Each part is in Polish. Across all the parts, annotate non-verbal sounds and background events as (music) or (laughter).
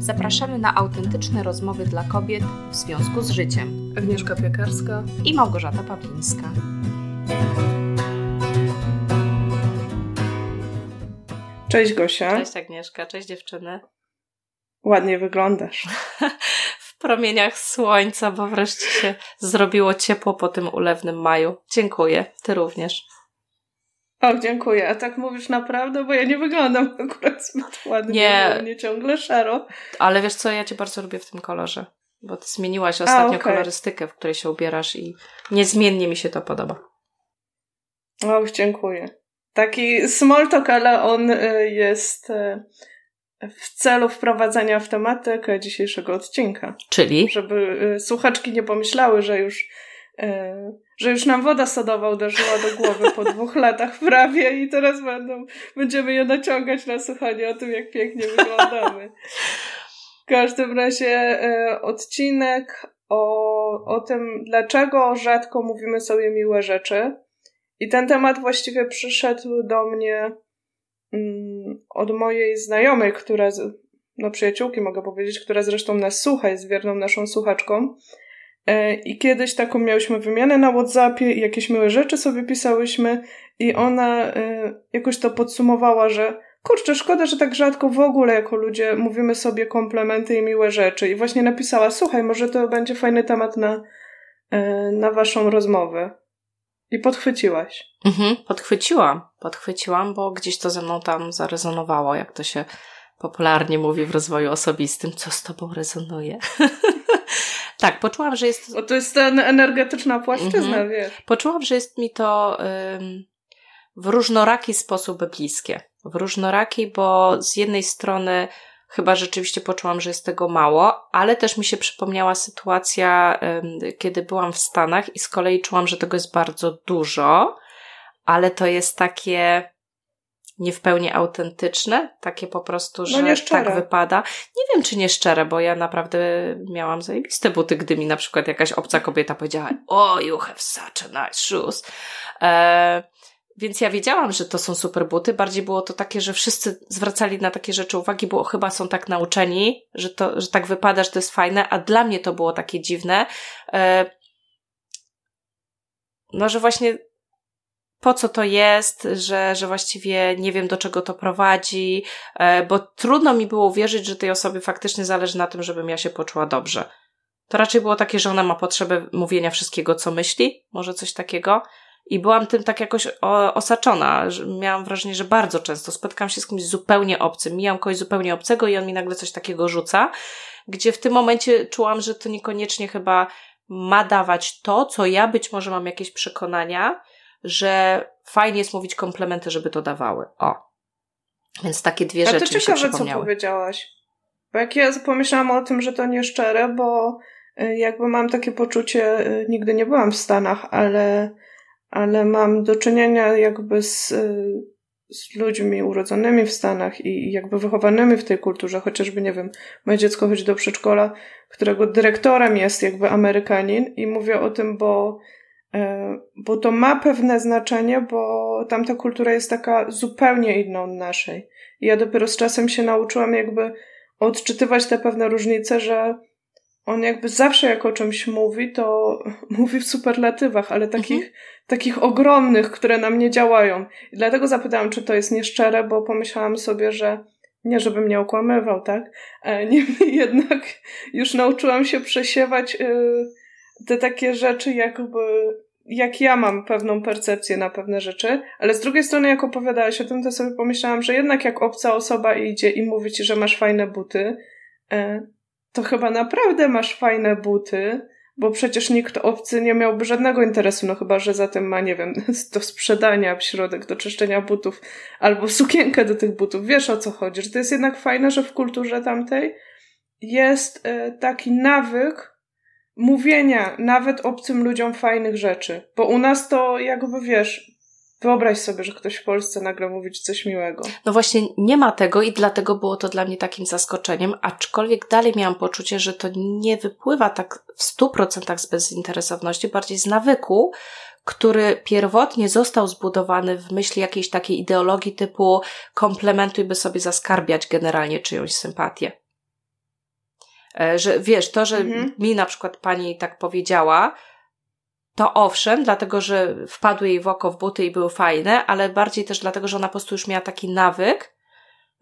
Zapraszamy na autentyczne rozmowy dla kobiet w związku z życiem. Agnieszka Piekarska i Małgorzata Pawlińska. Cześć Gosia. Cześć Agnieszka, cześć dziewczyny. Ładnie wyglądasz. (laughs) w promieniach słońca, bo wreszcie się zrobiło ciepło po tym ulewnym maju. Dziękuję, ty również. O, dziękuję. A tak mówisz naprawdę? Bo ja nie wyglądam akurat zbyt ładnie. Nie. Nie ciągle szaro. Ale wiesz co, ja cię bardzo lubię w tym kolorze. Bo ty zmieniłaś ostatnio A, okay. kolorystykę, w której się ubierasz i niezmiennie mi się to podoba. O, dziękuję. Taki small talk, ale on y, jest y, w celu wprowadzenia w tematykę dzisiejszego odcinka. Czyli? Żeby y, słuchaczki nie pomyślały, że już że już nam woda sodowa uderzyła do głowy po (laughs) dwóch latach prawie i teraz będą, będziemy je naciągać na słuchanie o tym, jak pięknie (laughs) wyglądamy. W każdym razie e, odcinek o, o tym, dlaczego rzadko mówimy sobie miłe rzeczy. I ten temat właściwie przyszedł do mnie mm, od mojej znajomej, która, no przyjaciółki mogę powiedzieć, która zresztą nas słucha, jest wierną naszą słuchaczką. E, I kiedyś taką miałyśmy wymianę na WhatsAppie i jakieś miłe rzeczy sobie pisałyśmy i ona e, jakoś to podsumowała, że kurczę, szkoda, że tak rzadko w ogóle jako ludzie mówimy sobie komplementy i miłe rzeczy. I właśnie napisała, słuchaj, może to będzie fajny temat na, e, na waszą rozmowę. I podchwyciłaś. Mhm, podchwyciłam. Podchwyciłam, bo gdzieś to ze mną tam zarezonowało, jak to się popularnie mówi w rozwoju osobistym. Co z tobą rezonuje? (laughs) Tak, poczułam, że jest. Bo to jest ta energetyczna płaszczyzna, mhm. wiesz. Poczułam, że jest mi to ym, w różnoraki sposób bliskie. W różnoraki, bo z jednej strony chyba rzeczywiście poczułam, że jest tego mało, ale też mi się przypomniała sytuacja, ym, kiedy byłam w Stanach i z kolei czułam, że tego jest bardzo dużo, ale to jest takie nie w pełni autentyczne, takie po prostu, no że no tak wypada. Nie wiem, czy nie szczere, bo ja naprawdę miałam zajebiste buty, gdy mi na przykład jakaś obca kobieta powiedziała, oh, you have such a nice shoes. E, więc ja wiedziałam, że to są super buty. Bardziej było to takie, że wszyscy zwracali na takie rzeczy uwagi, bo chyba są tak nauczeni, że to, że tak wypada, że to jest fajne, a dla mnie to było takie dziwne. E, no, że właśnie po co to jest, że, że właściwie nie wiem, do czego to prowadzi, e, bo trudno mi było uwierzyć, że tej osobie faktycznie zależy na tym, żebym ja się poczuła dobrze. To raczej było takie, że ona ma potrzebę mówienia wszystkiego, co myśli, może coś takiego. I byłam tym tak jakoś osaczona. Miałam wrażenie, że bardzo często spotkam się z kimś zupełnie obcym. Mijam kogoś zupełnie obcego i on mi nagle coś takiego rzuca, gdzie w tym momencie czułam, że to niekoniecznie chyba ma dawać to, co ja być może mam jakieś przekonania, że fajnie jest mówić komplementy, żeby to dawały. O. Więc takie dwie rzeczy to ciekawe, co powiedziałaś. Bo jak ja pomyślałam o tym, że to nieszczere, bo y, jakby mam takie poczucie, y, nigdy nie byłam w Stanach, ale, ale mam do czynienia jakby z, y, z ludźmi urodzonymi w Stanach i jakby wychowanymi w tej kulturze, chociażby, nie wiem, moje dziecko chodzi do przedszkola, którego dyrektorem jest jakby Amerykanin i mówię o tym, bo bo to ma pewne znaczenie, bo tamta kultura jest taka zupełnie inna od naszej. I ja dopiero z czasem się nauczyłam jakby odczytywać te pewne różnice, że on jakby zawsze jak o czymś mówi, to (laughs) mówi w superlatywach, ale takich, mhm. takich ogromnych, które nam nie działają. I dlatego zapytałam, czy to jest nieszczere, bo pomyślałam sobie, że nie żebym nie okłamywał, tak? E, (laughs) niemniej jednak już nauczyłam się przesiewać yy, te takie rzeczy jakby, jak ja mam pewną percepcję na pewne rzeczy, ale z drugiej strony jak opowiadałaś o tym, to sobie pomyślałam, że jednak jak obca osoba idzie i mówi ci, że masz fajne buty, e, to chyba naprawdę masz fajne buty, bo przecież nikt obcy nie miałby żadnego interesu, no chyba, że za tym ma, nie wiem, (laughs) do sprzedania środek do czyszczenia butów albo sukienkę do tych butów. Wiesz o co chodzi, że to jest jednak fajne, że w kulturze tamtej jest e, taki nawyk mówienia nawet obcym ludziom fajnych rzeczy. Bo u nas to jakby wiesz, wyobraź sobie, że ktoś w Polsce nagle mówi coś miłego. No właśnie nie ma tego i dlatego było to dla mnie takim zaskoczeniem, aczkolwiek dalej miałam poczucie, że to nie wypływa tak w stu procentach z bezinteresowności, bardziej z nawyku, który pierwotnie został zbudowany w myśli jakiejś takiej ideologii typu komplementuj, by sobie zaskarbiać generalnie czyjąś sympatię. E, że wiesz, to, że mhm. mi na przykład pani tak powiedziała, to owszem, dlatego że wpadły jej w oko w buty i były fajne, ale bardziej też dlatego, że ona po prostu już miała taki nawyk,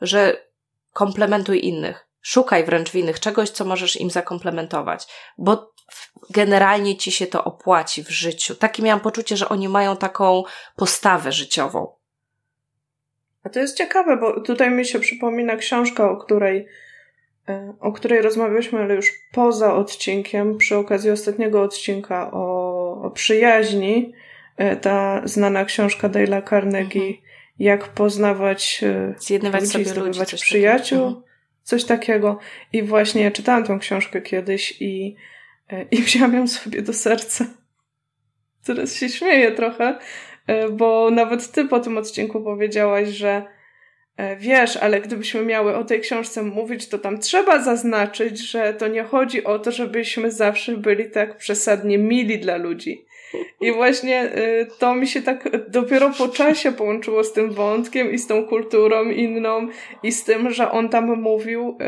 że komplementuj innych. Szukaj wręcz w innych czegoś, co możesz im zakomplementować, bo generalnie ci się to opłaci w życiu. Takie miałam poczucie, że oni mają taką postawę życiową. A to jest ciekawe, bo tutaj mi się przypomina książka, o której, o której rozmawialiśmy, ale już poza odcinkiem, przy okazji ostatniego odcinka o, o przyjaźni. E, ta znana książka Dale'a Carnegie, mhm. jak poznawać e, Zjednywać ludzi, sobie ludzi, przyjaciół, mhm. coś takiego. I właśnie ja czytałam tą książkę kiedyś i, (laughs) i wzięłam ją sobie do serca. Teraz się śmieję trochę, E, bo nawet ty po tym odcinku powiedziałaś, że e, wiesz, ale gdybyśmy miały o tej książce mówić, to tam trzeba zaznaczyć, że to nie chodzi o to, żebyśmy zawsze byli tak przesadnie mili dla ludzi. I właśnie e, to mi się tak dopiero po czasie połączyło z tym wątkiem i z tą kulturą inną i z tym, że on tam mówił,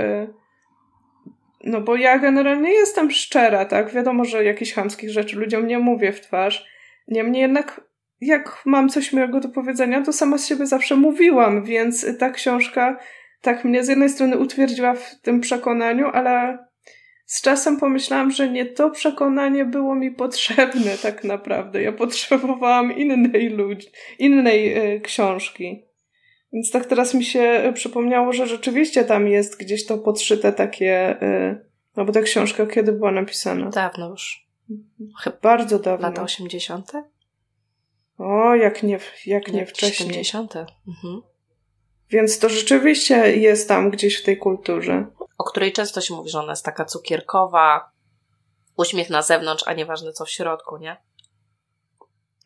no bo ja generalnie jestem szczera, tak? Wiadomo, że jakichś chamskich rzeczy ludziom nie mówię w twarz. Niemniej jednak jak mam coś miłego do powiedzenia, to sama z siebie zawsze mówiłam, więc ta książka tak mnie z jednej strony utwierdziła w tym przekonaniu, ale z czasem pomyślałam, że nie to przekonanie było mi potrzebne tak naprawdę. Ja potrzebowałam innej ludzi, innej y, książki. Więc tak teraz mi się przypomniało, że rzeczywiście tam jest gdzieś to podszyte takie, y, no bo ta książka kiedy była napisana? Dawno już. Chyba Bardzo dawno. Lata 80. O, jak nie, jak nie wcześniej. 70. Mhm. Więc to rzeczywiście jest tam gdzieś w tej kulturze. O której często się mówi, że ona jest taka cukierkowa, uśmiech na zewnątrz, a nieważne co w środku, nie?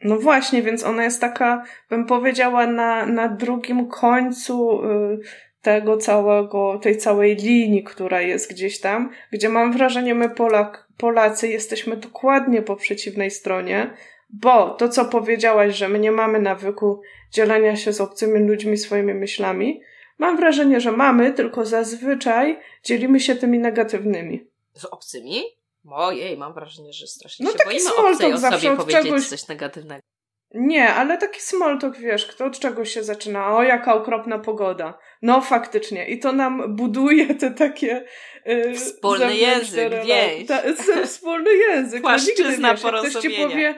No właśnie, więc ona jest taka, bym powiedziała, na, na drugim końcu y, tego całego, tej całej linii, która jest gdzieś tam, gdzie mam wrażenie, my Polak, Polacy jesteśmy dokładnie po przeciwnej stronie, bo to, co powiedziałaś, że my nie mamy nawyku dzielenia się z obcymi ludźmi swoimi myślami, mam wrażenie, że mamy, tylko zazwyczaj dzielimy się tymi negatywnymi. Z obcymi? Ojej, mam wrażenie, że strasznie no, się taki boimy obcej osobie powiedzieć czegoś... coś negatywnego. Nie, ale taki small talk, wiesz, kto od czego się zaczyna? O, jaka okropna pogoda. No, faktycznie. I to nam buduje te takie... Yy, wspólny język, więź. Ta, wspólny język. Płaszczyzna no, nigdy, wiesz, Ktoś ci powie,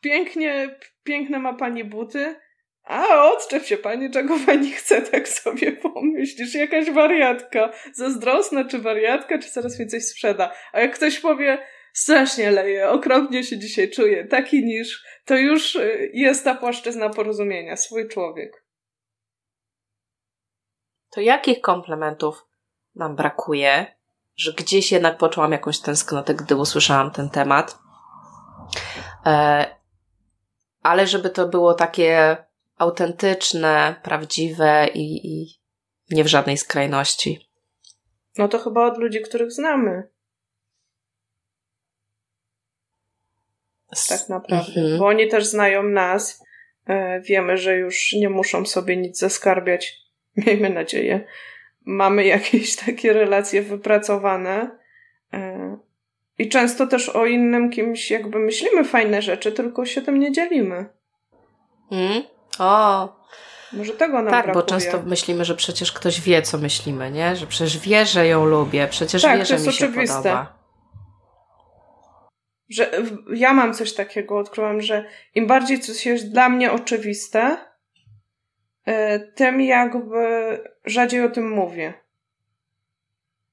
pięknie, piękne ma pani buty, a odczep się pani, czego pani chce, tak sobie pomyślisz. Jakaś wariatka. Zazdrosna, czy wariatka, czy mi coś sprzeda. A jak ktoś powie, strasznie leje, okropnie się dzisiaj czuję, taki niż, to już y, jest ta płaszczyzna porozumienia, swój człowiek. To jakich komplementów nam brakuje, że gdzieś jednak poczułam jakąś tęsknotę, gdy usłyszałam ten temat? E, ale żeby to było takie autentyczne, prawdziwe i, i nie w żadnej skrajności. No to chyba od ludzi, których znamy. Tak naprawdę. Mhm. Bo oni też znają nas. E, wiemy, że już nie muszą sobie nic zaskarbiać. (laughs) Miejmy nadzieję. Mamy (laughs) jakieś takie relacje wypracowane. I często też o innym kimś jakby myślimy fajne rzeczy, tylko się tym nie dzielimy. Mm. O. Może tego nam Tak, brakuje. bo często myślimy, że przecież ktoś wie, co myślimy, nie? Że przecież wie, że ją lubię, przecież tak, wie, że mi się oczywiste. podoba. Że ja mam coś takiego, odkryłam, że im bardziej coś jest dla mnie oczywiste, e, tym jakby rzadziej o tym mówię.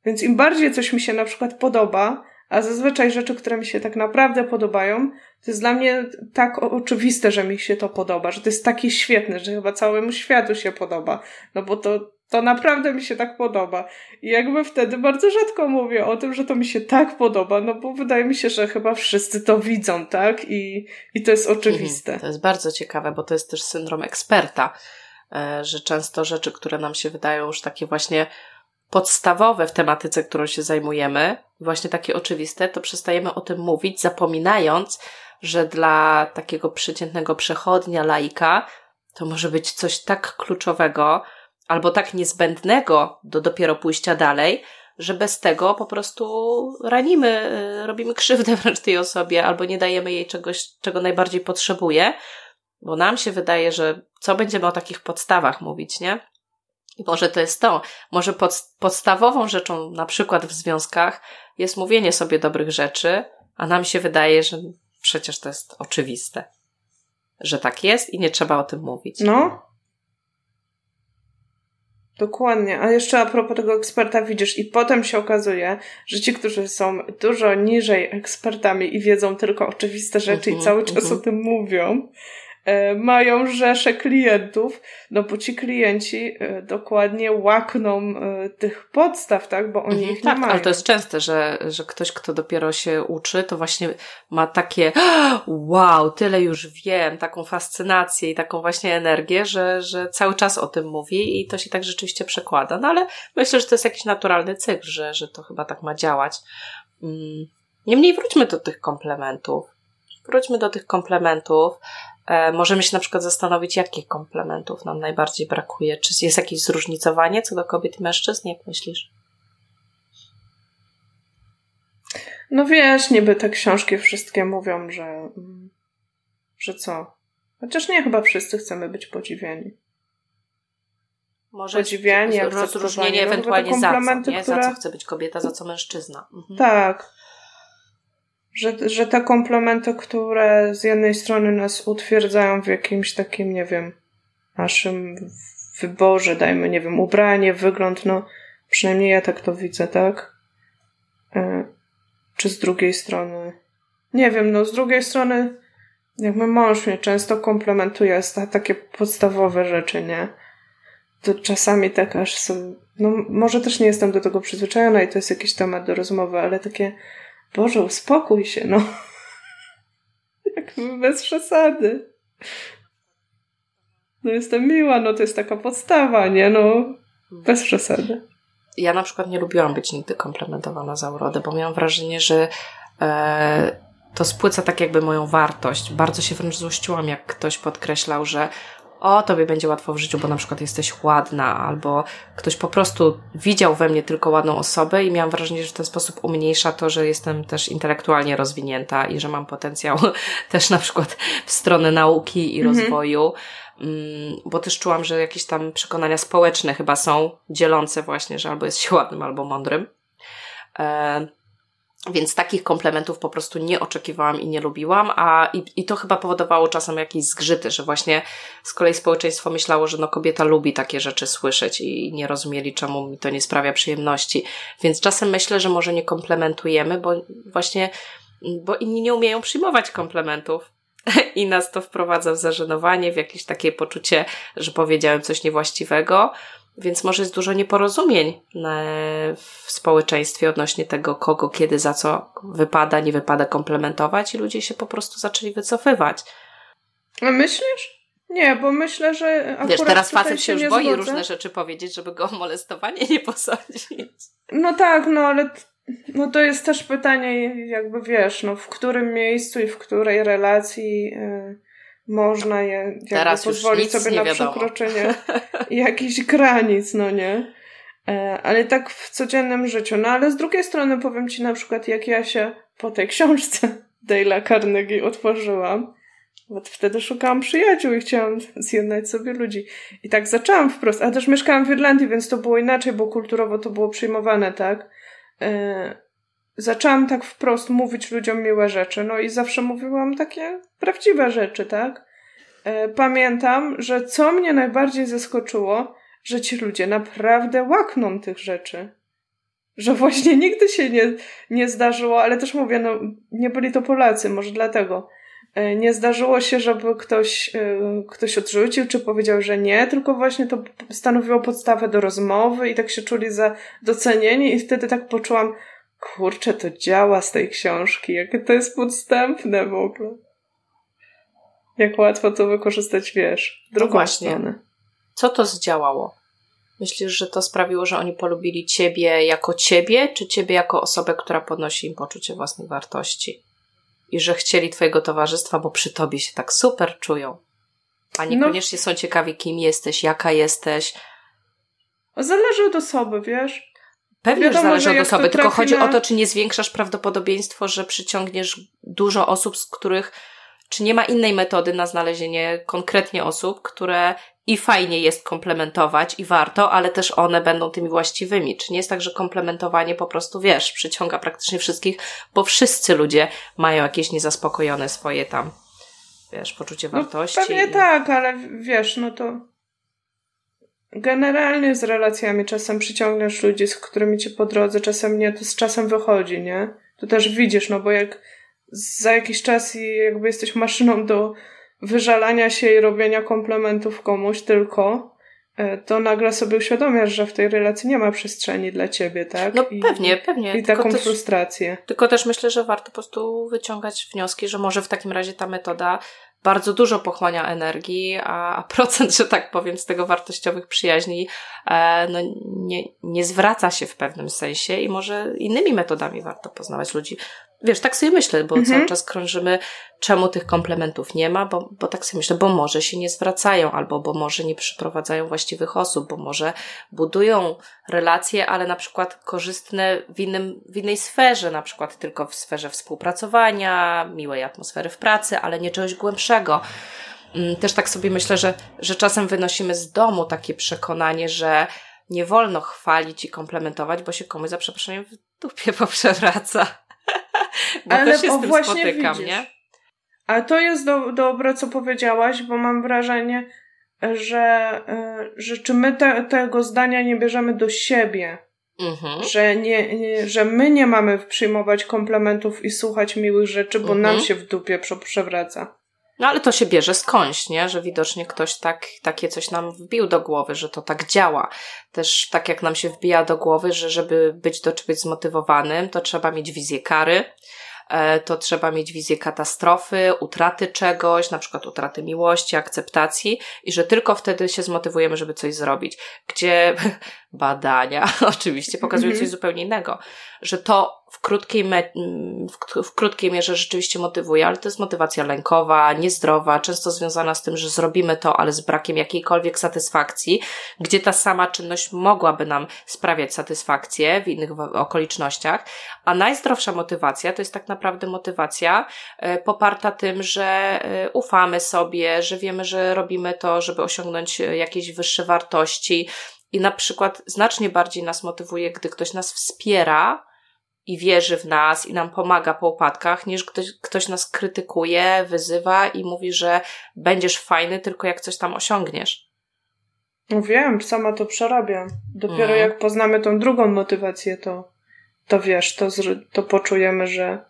Więc im bardziej coś mi się na przykład podoba, a zazwyczaj rzeczy, które mi się tak naprawdę podobają, to jest dla mnie tak oczywiste, że mi się to podoba, że to jest takie świetne, że chyba całemu światu się podoba. No bo to, to naprawdę mi się tak podoba. I jakby wtedy bardzo rzadko mówię o tym, że to mi się tak podoba, no bo wydaje mi się, że chyba wszyscy to widzą, tak? I, i to jest oczywiste. Mhm, to jest bardzo ciekawe, bo to jest też syndrom eksperta, e, że często rzeczy, które nam się wydają już takie właśnie podstawowe w tematyce, którą się zajmujemy, właśnie takie oczywiste, to przestajemy o tym mówić, zapominając, że dla takiego przeciętnego przechodnia, laika, to może być coś tak kluczowego albo tak niezbędnego do dopiero pójścia dalej, że bez tego po prostu ranimy, y, robimy krzywdę (laughs) wręcz tej osobie albo nie dajemy jej czegoś, czego najbardziej potrzebuje, bo nam się wydaje, że co będziemy o takich podstawach mówić, nie? Może to jest to. Może pod, podstawową rzeczą, na przykład w związkach, jest mówienie sobie dobrych rzeczy, a nam się wydaje, że przecież to jest oczywiste, że tak jest i nie trzeba o tym mówić. No. Dokładnie. A jeszcze a propos tego eksperta widzisz i potem się okazuje, że ci, którzy są dużo niżej ekspertami i wiedzą tylko oczywiste rzeczy i mhm, cały czas mhm. o tym mówią, mają rzesze klientów, no bo ci klienci e, dokładnie łakną e, tych podstaw, tak, bo oni mhm, ich tak, nie mają. ale to jest częste, że, że ktoś, kto dopiero się uczy, to właśnie ma takie (gasps) wow, tyle już wiem, taką fascynację i taką właśnie energię, że, że cały czas o tym mówi i to się tak rzeczywiście przekłada. No ale myślę, że to jest jakiś naturalny cykl, że, że to chyba tak ma działać. Mm. Niemniej wróćmy do tych komplementów. Wróćmy do tych komplementów. E, możemy się na przykład zastanowić, jakich komplementów nam najbardziej brakuje. Czy jest jakieś zróżnicowanie co do kobiet i mężczyzn? Jak myślisz? No wiesz, niby te książki wszystkie mówią, że, mm, że co? Chociaż nie, chyba wszyscy chcemy być podziwiani. Może podziwiani, rozróżnienie no, ewentualnie za co, nie? Które... Za co chce być kobieta, za co mężczyzna. Mhm. Tak, że, że te komplementy, które z jednej strony nas utwierdzają w jakimś takim, nie wiem, naszym wyborze, dajmy, nie wiem, ubranie, wygląd, no przynajmniej ja tak to widzę, tak? E, czy z drugiej strony, nie wiem, no z drugiej strony, jakby mąż mnie często komplementuje z takie podstawowe rzeczy, nie? To czasami tak aż są, no może też nie jestem do tego przyzwyczajona i to jest jakiś temat do rozmowy, ale takie Boże, uspokój się, no. (laughs) Jakby bez przesady. No jestem miła, no to jest taka podstawa, nie? No, bez przesady. Ja na przykład nie lubiłam być nigdy komplementowana za urodę, bo miałam wrażenie, że e, to spłyca tak jakby moją wartość. Bardzo się wręcz złościłam, jak ktoś podkreślał, że o, tobie będzie łatwo w życiu, bo na przykład jesteś ładna, albo ktoś po prostu widział we mnie tylko ładną osobę i miałam wrażenie, że w ten sposób umniejsza to, że jestem też intelektualnie rozwinięta i że mam potencjał (laughs) też na przykład w stronę nauki i mhm. rozwoju. Mm, bo też czułam, że jakieś tam przekonania społeczne chyba są dzielące właśnie, że albo jest się (laughs) ładnym, albo mądrym. E, więc takich komplementów po prostu nie oczekiwałam i nie lubiłam, a i, i to chyba powodowało czasem jakieś zgrzyty, że właśnie z kolei społeczeństwo myślało, że no kobieta lubi takie rzeczy słyszeć i nie rozumieli, czemu mi to nie sprawia przyjemności. Więc czasem myślę, że może nie komplementujemy, bo właśnie, bo inni nie umieją przyjmować komplementów. (laughs) I nas to wprowadza w zażenowanie, w jakieś takie poczucie, że powiedziałem coś niewłaściwego. Więc może jest dużo nieporozumień w społeczeństwie odnośnie tego, kogo, kiedy, za co wypada, nie wypada komplementować i ludzie się po prostu zaczęli wycofywać. A myślisz? Nie, bo myślę, że. Wiesz, teraz facet się już boi zgodzę. różne rzeczy powiedzieć, żeby go o molestowanie nie posądzić. No tak, no ale no to jest też pytanie, jakby wiesz, no w którym miejscu i w której relacji. Yy można je Teraz pozwolić sobie na wiadomo. przekroczenie (laughs) jakichś granic, no nie? E, ale tak w codziennym życiu. No ale z drugiej strony powiem Ci na przykład, jak ja się po tej książce (laughs) Dale'a Carnegie otworzyłam, bo wtedy szukałam przyjaciół i chciałam zjednać sobie ludzi. I tak zaczęłam wprost, a też mieszkałam w Irlandii, więc to było inaczej, bo kulturowo to było przyjmowane, tak? Zaczęłam tak wprost mówić ludziom miłe rzeczy, no i zawsze mówiłam takie prawdziwe rzeczy, tak? E, pamiętam, że co mnie najbardziej zaskoczyło, że ci ludzie naprawdę łakną tych rzeczy. Że właśnie (laughs) nigdy się nie, nie zdarzyło, ale też mówię, no nie byli to Polacy, może dlatego. E, nie zdarzyło się, żeby ktoś, e, ktoś odrzucił, czy powiedział, że nie, tylko właśnie to stanowiło podstawę do rozmowy i tak się czuli za docenieni i wtedy tak poczułam, kurczę, to działa z tej książki, jakie to jest podstępne w ogóle. Jak łatwo to wykorzystać, wiesz, drugą no właśnie. stronę. Co to zdziałało? Myślisz, że to sprawiło, że oni polubili ciebie jako ciebie, czy ciebie jako osobę, która podnosi im poczucie własnej wartości? I że chcieli twojego towarzystwa, bo przy tobie się tak super czują. A niekoniecznie no, są ciekawi, kim jesteś, jaka jesteś. Zależy od osoby, wiesz? Pewnie Wiadomo, zależy od osoby, tylko chodzi na... o to, czy nie zwiększasz prawdopodobieństwo, że przyciągniesz dużo osób, z których, czy nie ma innej metody na znalezienie konkretnie osób, które i fajnie jest komplementować i warto, ale też one będą tymi właściwymi. Czy nie jest tak, że komplementowanie po prostu, wiesz, przyciąga praktycznie wszystkich, bo wszyscy ludzie mają jakieś niezaspokojone swoje tam, wiesz, poczucie no, wartości. Pewnie i... tak, ale wiesz, no to generalnie z relacjami czasem przyciągniesz ludzi, z którymi ci po drodze, czasem nie, to z czasem wychodzi, nie? To też widzisz, no bo jak za jakiś czas i jakby jesteś maszyną do wyżalania się i robienia komplementów komuś tylko, to nagle sobie uświadomiasz, że w tej relacji nie ma przestrzeni dla ciebie, tak? No I, pewnie, pewnie. I taką tylko frustrację. tylko też myślę, że warto po prostu wyciągać wnioski, że może w takim razie ta metoda bardzo dużo pochłania energii, a, (laughs) procent, że tak powiem, z tego wartościowych przyjaźni e, no, nie, nie zwraca się w pewnym sensie i może innymi metodami warto poznawać ludzi. Wiesz, tak sobie myślę, bo mhm. cały czas krążymy, czemu tych komplementów nie ma, bo, bo tak sobie myślę, bo może się nie zwracają, albo bo może nie przyprowadzają właściwych osób, bo może budują relacje, ale na przykład korzystne w, innym, w innej sferze, na przykład tylko w sferze współpracowania, miłej atmosfery w pracy, ale nie czegoś głębszego. Mm, też tak sobie myślę, że, że czasem wynosimy z domu takie przekonanie, że nie wolno chwalić i komplementować, bo się komuś za przeproszeniem w dupie (laughs) poprzewraca. Bo Ale też się o, z tym właśnie spotykam, widzisz. nie? Ale to jest do, dobre, co powiedziałaś, bo mam wrażenie, że, e, że czy my te, tego zdania nie bierzemy do siebie, mhm. że, nie, nie, że my nie mamy przyjmować komplementów i słuchać miłych rzeczy, bo mhm. nam się w dupie przewraca. No ale to się bierze skądś, nie? Że widocznie ktoś tak, takie coś nam wbił do głowy, że to tak działa. Też tak jak nam się wbija do głowy, że żeby być do czegoś zmotywowanym, to trzeba mieć wizję kary, E, to trzeba mieć wizję katastrofy, utraty czegoś, na przykład utraty miłości, akceptacji i że tylko wtedy się zmotywujemy, żeby coś zrobić. Gdzie badania (laughs) oczywiście pokazują coś mhm. zupełnie innego, że to w krótkiej, me- w, krótkiej mierze rzeczywiście motywuje, ale to jest motywacja lękowa, niezdrowa, często związana z tym, że zrobimy to, ale z brakiem jakiejkolwiek satysfakcji, gdzie ta sama czynność mogłaby nam sprawiać satysfakcję w innych okolicznościach, a najzdrowsza motywacja to jest tak naprawdę motywacja y, poparta tym, że y, ufamy sobie, że wiemy, że robimy to, żeby osiągnąć e, jakieś wyższe wartości, i na przykład znacznie bardziej nas motywuje, gdy ktoś nas wspiera i wierzy w nas i nam pomaga po upadkach, niż ktoś, ktoś nas krytykuje, wyzywa i mówi, że będziesz fajny tylko jak coś tam osiągniesz. No wiem, sama to przerabiam. Dopiero mm. jak poznamy tą drugą motywację, to, to wiesz, to, to poczujemy, że,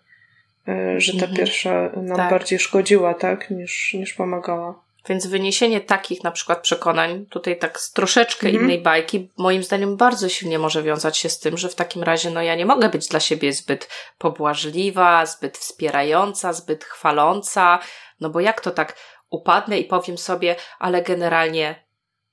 e, że ta mm -hmm. pierwsza nam tak. bardziej szkodziła, tak, niż, niż pomagała. Więc wyniesienie takich na przykład przekonań, tutaj tak z troszeczkę -hmm. innej bajki, moim zdaniem bardzo silnie może wiązać się z tym, że w takim razie no ja nie mogę być dla siebie zbyt pobłażliwa, zbyt wspierająca, zbyt chwaląca, no bo jak to tak upadnę i powiem sobie, ale generalnie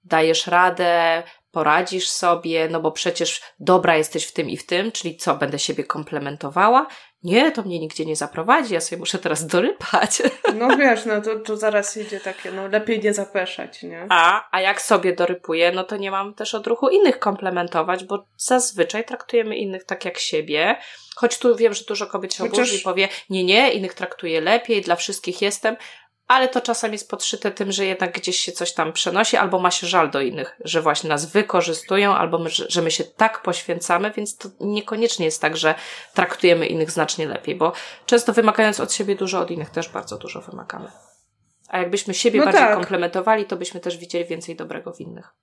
dajesz radę, poradzisz sobie, no bo przecież dobra jesteś w tym i w tym, czyli co, będę siebie komplementowała? Nie, to mnie nigdzie nie zaprowadzi, ja sobie muszę teraz dorypać. (laughs) No wiesz, no to, to zaraz idzie takie, no lepiej nie zapeszać, nie? A, a jak sobie dorypuję, no to nie mam też odruchu innych komplementować, bo zazwyczaj traktujemy innych tak jak siebie, choć tu wiem, że dużo kobiet się Chociaż... oburzy i powie, nie, nie, innych traktuję lepiej, dla wszystkich jestem, ale to czasem jest podszyte tym, że jednak gdzieś się coś tam przenosi, albo ma się żal do innych, że właśnie nas wykorzystują, albo my, że my się tak poświęcamy, więc to niekoniecznie jest tak, że traktujemy innych znacznie lepiej, bo często wymagając od siebie dużo, od innych też bardzo dużo wymagamy. A jakbyśmy siebie no bardziej tak. komplementowali, to byśmy też widzieli więcej dobrego w innych.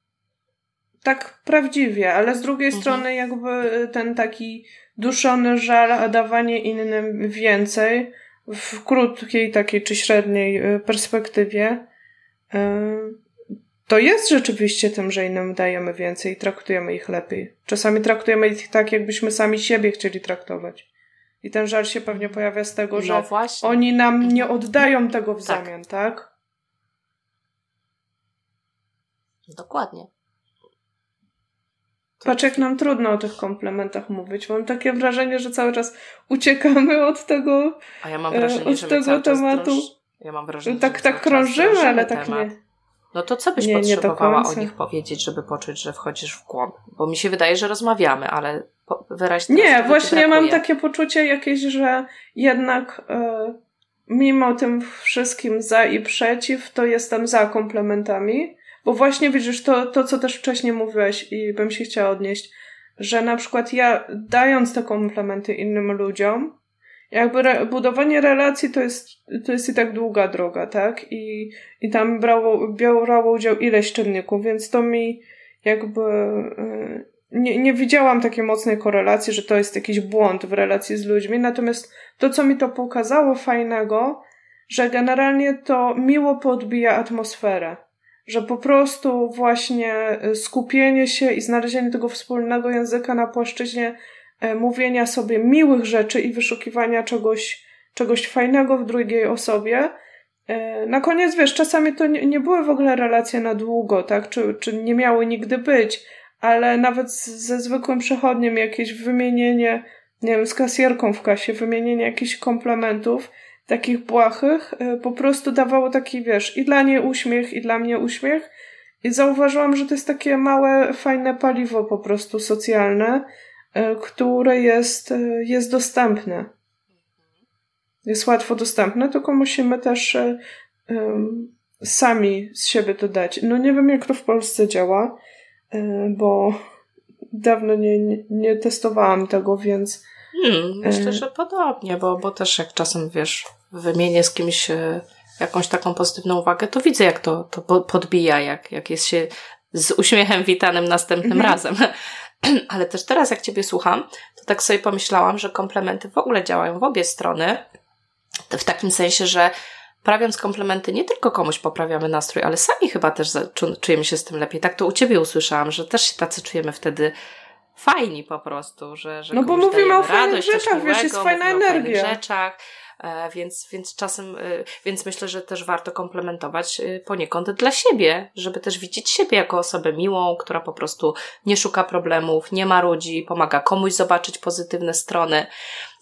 Tak prawdziwie, ale z drugiej mhm. strony jakby ten taki duszony żal, a dawanie innym więcej, w krótkiej takiej czy średniej e, perspektywie, e, to jest rzeczywiście tym, że innym dajemy więcej i traktujemy ich lepiej. Czasami traktujemy ich tak, jakbyśmy sami siebie chcieli traktować. I ten żal się pewnie pojawia z tego, no że właśnie. oni nam nie oddają tego w tak. zamian, tak? Dokładnie. Patrz, jak nam trudno o tych komplementach mówić. Mam takie wrażenie, że cały czas uciekamy od tego, A ja mam wrażenie, od że tego tematu. Drąż... Ja mam wrażenie, tak, tak krążymy, ale tak temat. nie. No to co byś nie, potrzebowała nie o nich powiedzieć, żeby poczuć, że wchodzisz w głąb? Bo mi się wydaje, że rozmawiamy, ale wyraźnie. Nie, właśnie mam takie poczucie jakieś, że jednak e, mimo tym wszystkim za i przeciw, to jestem za komplementami. Bo właśnie widzisz, to, to co też wcześniej mówiłeś i bym się chciała odnieść, że na przykład ja dając te komplementy innym ludziom, jakby re, budowanie relacji to jest, to jest i tak długa droga, tak? I, i tam brało, brało udział ileś czynników, więc to mi jakby y, nie, nie widziałam takiej mocnej korelacji, że to jest jakiś błąd w relacji z ludźmi. Natomiast to, co mi to pokazało fajnego, że generalnie to miło podbija atmosferę. Że po prostu właśnie y, skupienie się i znalezienie tego wspólnego języka na płaszczyźnie E, mówienia sobie miłych rzeczy i wyszukiwania czegoś, czegoś fajnego w drugiej osobie. E, na koniec, wiesz, czasami to nie, nie były w ogóle relacje na długo, tak? Czy, czy nie miały nigdy być, ale nawet ze zwykłym przechodniem jakieś wymienienie, nie wiem, z kasjerką w kasie, wymienienie jakichś komplementów, takich błahych, e, po prostu dawało taki, wiesz, i dla niej uśmiech, i dla mnie uśmiech. I zauważyłam, że to jest takie małe, fajne paliwo po prostu socjalne, E, które jest, e, jest dostępne. Jest łatwo dostępne, tylko musimy też um, sami z siebie to dać. No nie wiem, jak to w Polsce działa, bo dawno nie, nie, nie testowałam tego, więc. Hmm, myślę, że podobnie, bo, bo też jak czasem wiesz, wymienię z kimś jakąś taką pozytywną uwagę, to widzę, jak to, to podbija, jak, jak jest się z uśmiechem witanym następnym mhm. razem. (clears throat) Ale też teraz, jak Ciebie słucham, to tak sobie pomyślałam, że komplementy w ogóle działają w obie strony. W takim sensie, że prawiąc komplementy nie tylko komuś poprawiamy nastrój, ale sami chyba też czujemy się z tym lepiej. Tak to u Ciebie usłyszałam, że też się tacy czujemy wtedy fajni po prostu, że, że no bo mówimy o fajnych radość, rzeczach, wiesz, jest fajna energia. O rzeczach, E, więc, więc czasem, e, więc myślę, że też warto komplementować e, poniekąd dla siebie, żeby też widzieć siebie jako osobę miłą, która po prostu nie szuka problemów, nie ma ludzi, pomaga komuś zobaczyć pozytywne strony.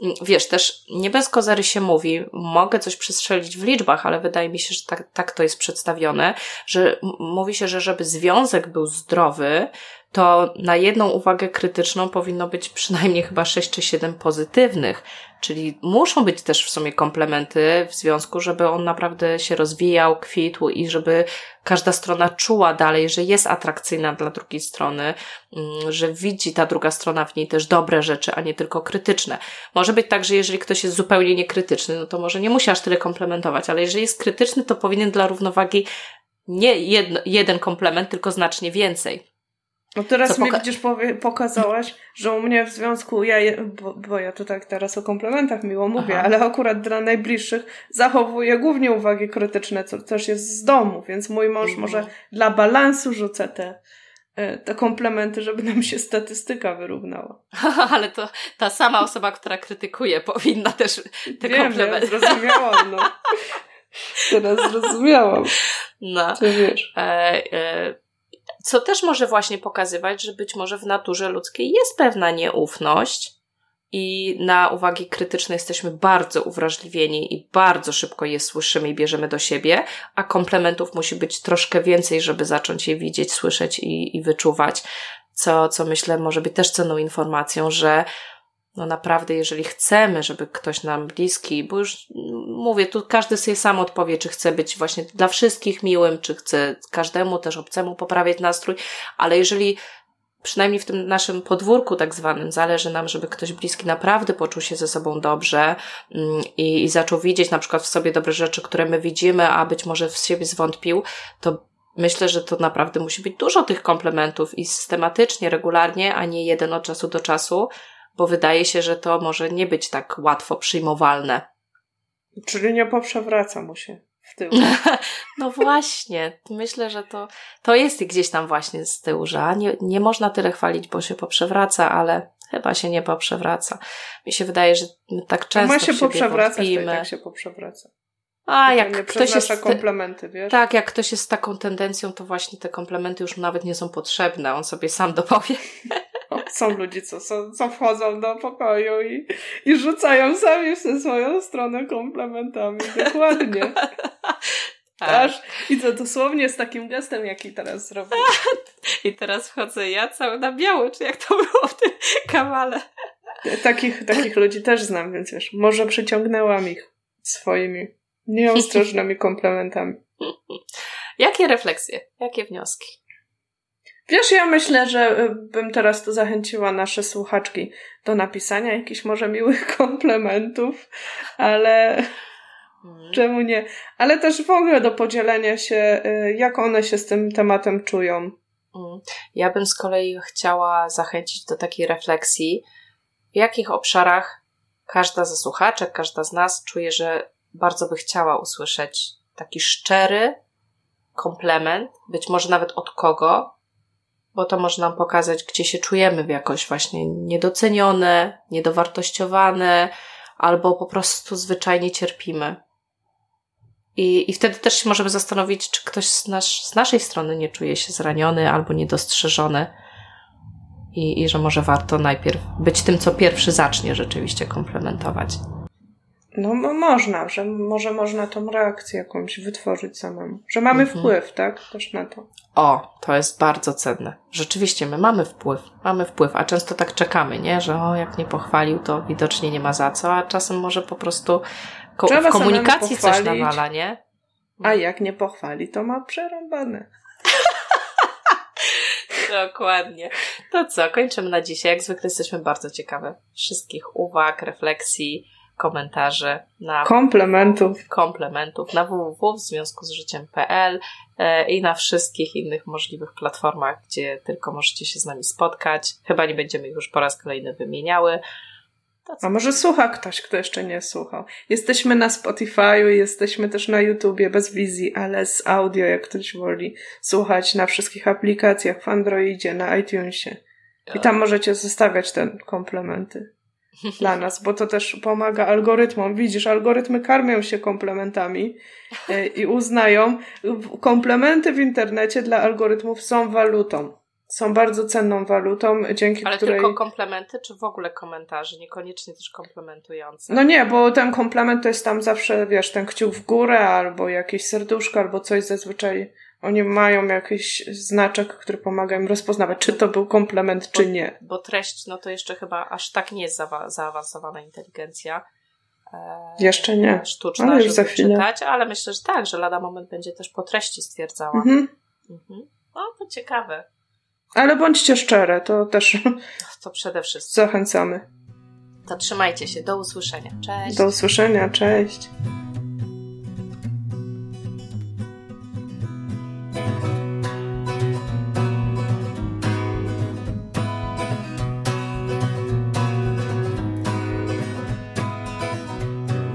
Mm, wiesz, też nie bez kozery się mówi, mogę coś przestrzelić w liczbach, ale wydaje mi się, że tak, tak to jest przedstawione, że mówi się, że żeby związek był zdrowy, to na jedną uwagę krytyczną powinno być przynajmniej chyba 6 czy 7 pozytywnych. Czyli muszą być też w sumie komplementy w związku, żeby on naprawdę się rozwijał, kwitł i żeby każda strona czuła dalej, że jest atrakcyjna dla drugiej strony, mm, że widzi ta druga strona w niej też dobre rzeczy, a nie tylko krytyczne. Może być tak, że jeżeli ktoś jest zupełnie niekrytyczny, no to może nie musi aż tyle komplementować, ale jeżeli jest krytyczny, to powinien dla równowagi nie jedno, jeden komplement, tylko znacznie więcej. No teraz mi widzisz, powie, pokazałaś, że u mnie w związku, ja, bo, bo, ja tu tak teraz o komplementach miło mówię, Aha. ale akurat dla najbliższych zachowuję głównie uwagi krytyczne, co też jest z domu, więc mój mąż mhm. może dla balansu rzucę te, e, te komplementy, żeby nam się statystyka wyrównała. (laughs) ale to ta sama osoba, która krytykuje, powinna też te Wiem, komplementy. Wiem, zrozumiałam, no. (laughs) Teraz zrozumiałam. No. Co wiesz. E, e, co też może właśnie pokazywać, że być może w naturze ludzkiej jest pewna nieufność i na uwagi krytyczne jesteśmy bardzo uwrażliwieni i bardzo szybko je słyszymy i bierzemy do siebie, a komplementów musi być troszkę więcej, żeby zacząć je widzieć, słyszeć i, i wyczuwać. Co, co myślę może być też cenną informacją, że no naprawdę, jeżeli chcemy, żeby ktoś nam bliski, bo już mówię, tu każdy sobie sam odpowie, czy chce być właśnie dla wszystkich miłym, czy chce każdemu też obcemu poprawiać nastrój, ale jeżeli przynajmniej w tym naszym podwórku tak zwanym zależy nam, żeby ktoś bliski naprawdę poczuł się ze sobą dobrze mm, i, i zaczął widzieć na przykład w sobie dobre rzeczy, które my widzimy, a być może w siebie zwątpił, to myślę, że to naprawdę musi być dużo tych komplementów i systematycznie, regularnie, a nie jeden od czasu do czasu, bo wydaje się, że to może nie być tak łatwo przyjmowalne. Czyli nie poprzewraca mu się w tył. (laughs) no właśnie, myślę, że to, to jest gdzieś tam właśnie z tyłu, że nie, nie można tyle chwalić, bo się poprzewraca, ale chyba się nie poprzewraca. Mi się wydaje, że tak często Ma się poprzewracać, to tak się poprzewraca. A jak ktoś jest komplementy, wiesz? Tak, jak ktoś jest z taką tendencją, to właśnie te komplementy już nawet nie są potrzebne, on sobie sam dopowie. (laughs) Są ludzie, co, są, co wchodzą do pokoju i, i rzucają sami w swoją stronę komplementami. (laughs) Dokładnie. Tak. Aż, I to dosłownie z takim gestem, jaki teraz zrobię. (laughs) I teraz wchodzę ja cały na biało, czy jak to było w tym kawale. Takich, takich ludzi też znam, więc wiesz, może przyciągnęłam ich swoimi (laughs) nieostrożnymi komplementami. Jakie refleksje, jakie wnioski? Wiesz, ja myślę, że y, bym teraz tu zachęciła nasze słuchaczki do napisania jakichś może miłych (laughs) komplementów, ale hmm. czemu nie? Ale też w ogóle do podzielenia się, y, jak one się z tym tematem czują. Hmm. Ja bym z kolei chciała zachęcić do takiej refleksji, w jakich obszarach każda ze słuchaczek, każda z nas czuje, że bardzo by chciała usłyszeć taki szczery komplement, być może nawet od kogo, bo to może nam pokazać, gdzie się czujemy jakoś właśnie niedocenione, niedowartościowane, albo po prostu zwyczajnie cierpimy. I, i wtedy też się możemy zastanowić, czy ktoś z, nasz, z naszej strony nie czuje się zraniony albo niedostrzeżony. I, I że może warto najpierw być tym, co pierwszy zacznie rzeczywiście komplementować. No, można, że może można tą reakcję jakąś wytworzyć samemu. Że mamy mhm. wpływ, tak? Też na to. O, to jest bardzo cenne. Rzeczywiście, my mamy wpływ, mamy wpływ, a często tak czekamy, nie? Że o, jak nie pochwalił, to widocznie nie ma za co, a czasem może po prostu ko w komunikacji coś nawala, nie? A jak nie pochwali, to ma przerąbane. (laughs) Dokładnie. To co, kończymy na dzisiaj. Jak zwykle jesteśmy bardzo ciekawe wszystkich uwag, refleksji, komentarzy na komplementów, komplementów na www w związku z życiem.pl e, i na wszystkich innych możliwych platformach, gdzie tylko możecie się z nami spotkać. Chyba nie będziemy ich już po raz kolejny wymieniały. A może słucha ktoś, kto jeszcze nie słuchał? Jesteśmy na Spotify'u, jesteśmy też na YouTubie bez wizji, ale z audio, jak ktoś woli słuchać na wszystkich aplikacjach w Androidzie, na iTunesie. I tam możecie zostawiać te komplementy (laughs) dla nas, bo to też pomaga algorytmom. Widzisz, algorytmy karmią się komplementami e, i uznają. Komplementy w internecie dla algorytmów są walutą. Są bardzo cenną walutą, dzięki Ale której... tylko komplementy, czy w ogóle komentarze? Niekoniecznie też komplementujące. No nie, bo ten komplement to jest tam zawsze, wiesz, ten kciuk w górę, albo jakieś serduszko, albo coś zazwyczaj oni mają jakiś znaczek, który pomaga im rozpoznawać, czy to był komplement, bo, czy nie. Bo treść, no to jeszcze chyba aż tak nie jest za zaawansowana inteligencja. E, jeszcze nie. Sztuczna, ale już za chwilę. czytać, ale myślę, że tak, że lada moment będzie też po treści stwierdzała. Mhm. Mhm. No, to ciekawe. Ale bądźcie szczere, to też. (laughs) To przede wszystkim. Zachęcamy. To trzymajcie się. Do usłyszenia. Cześć. Do usłyszenia. Cześć.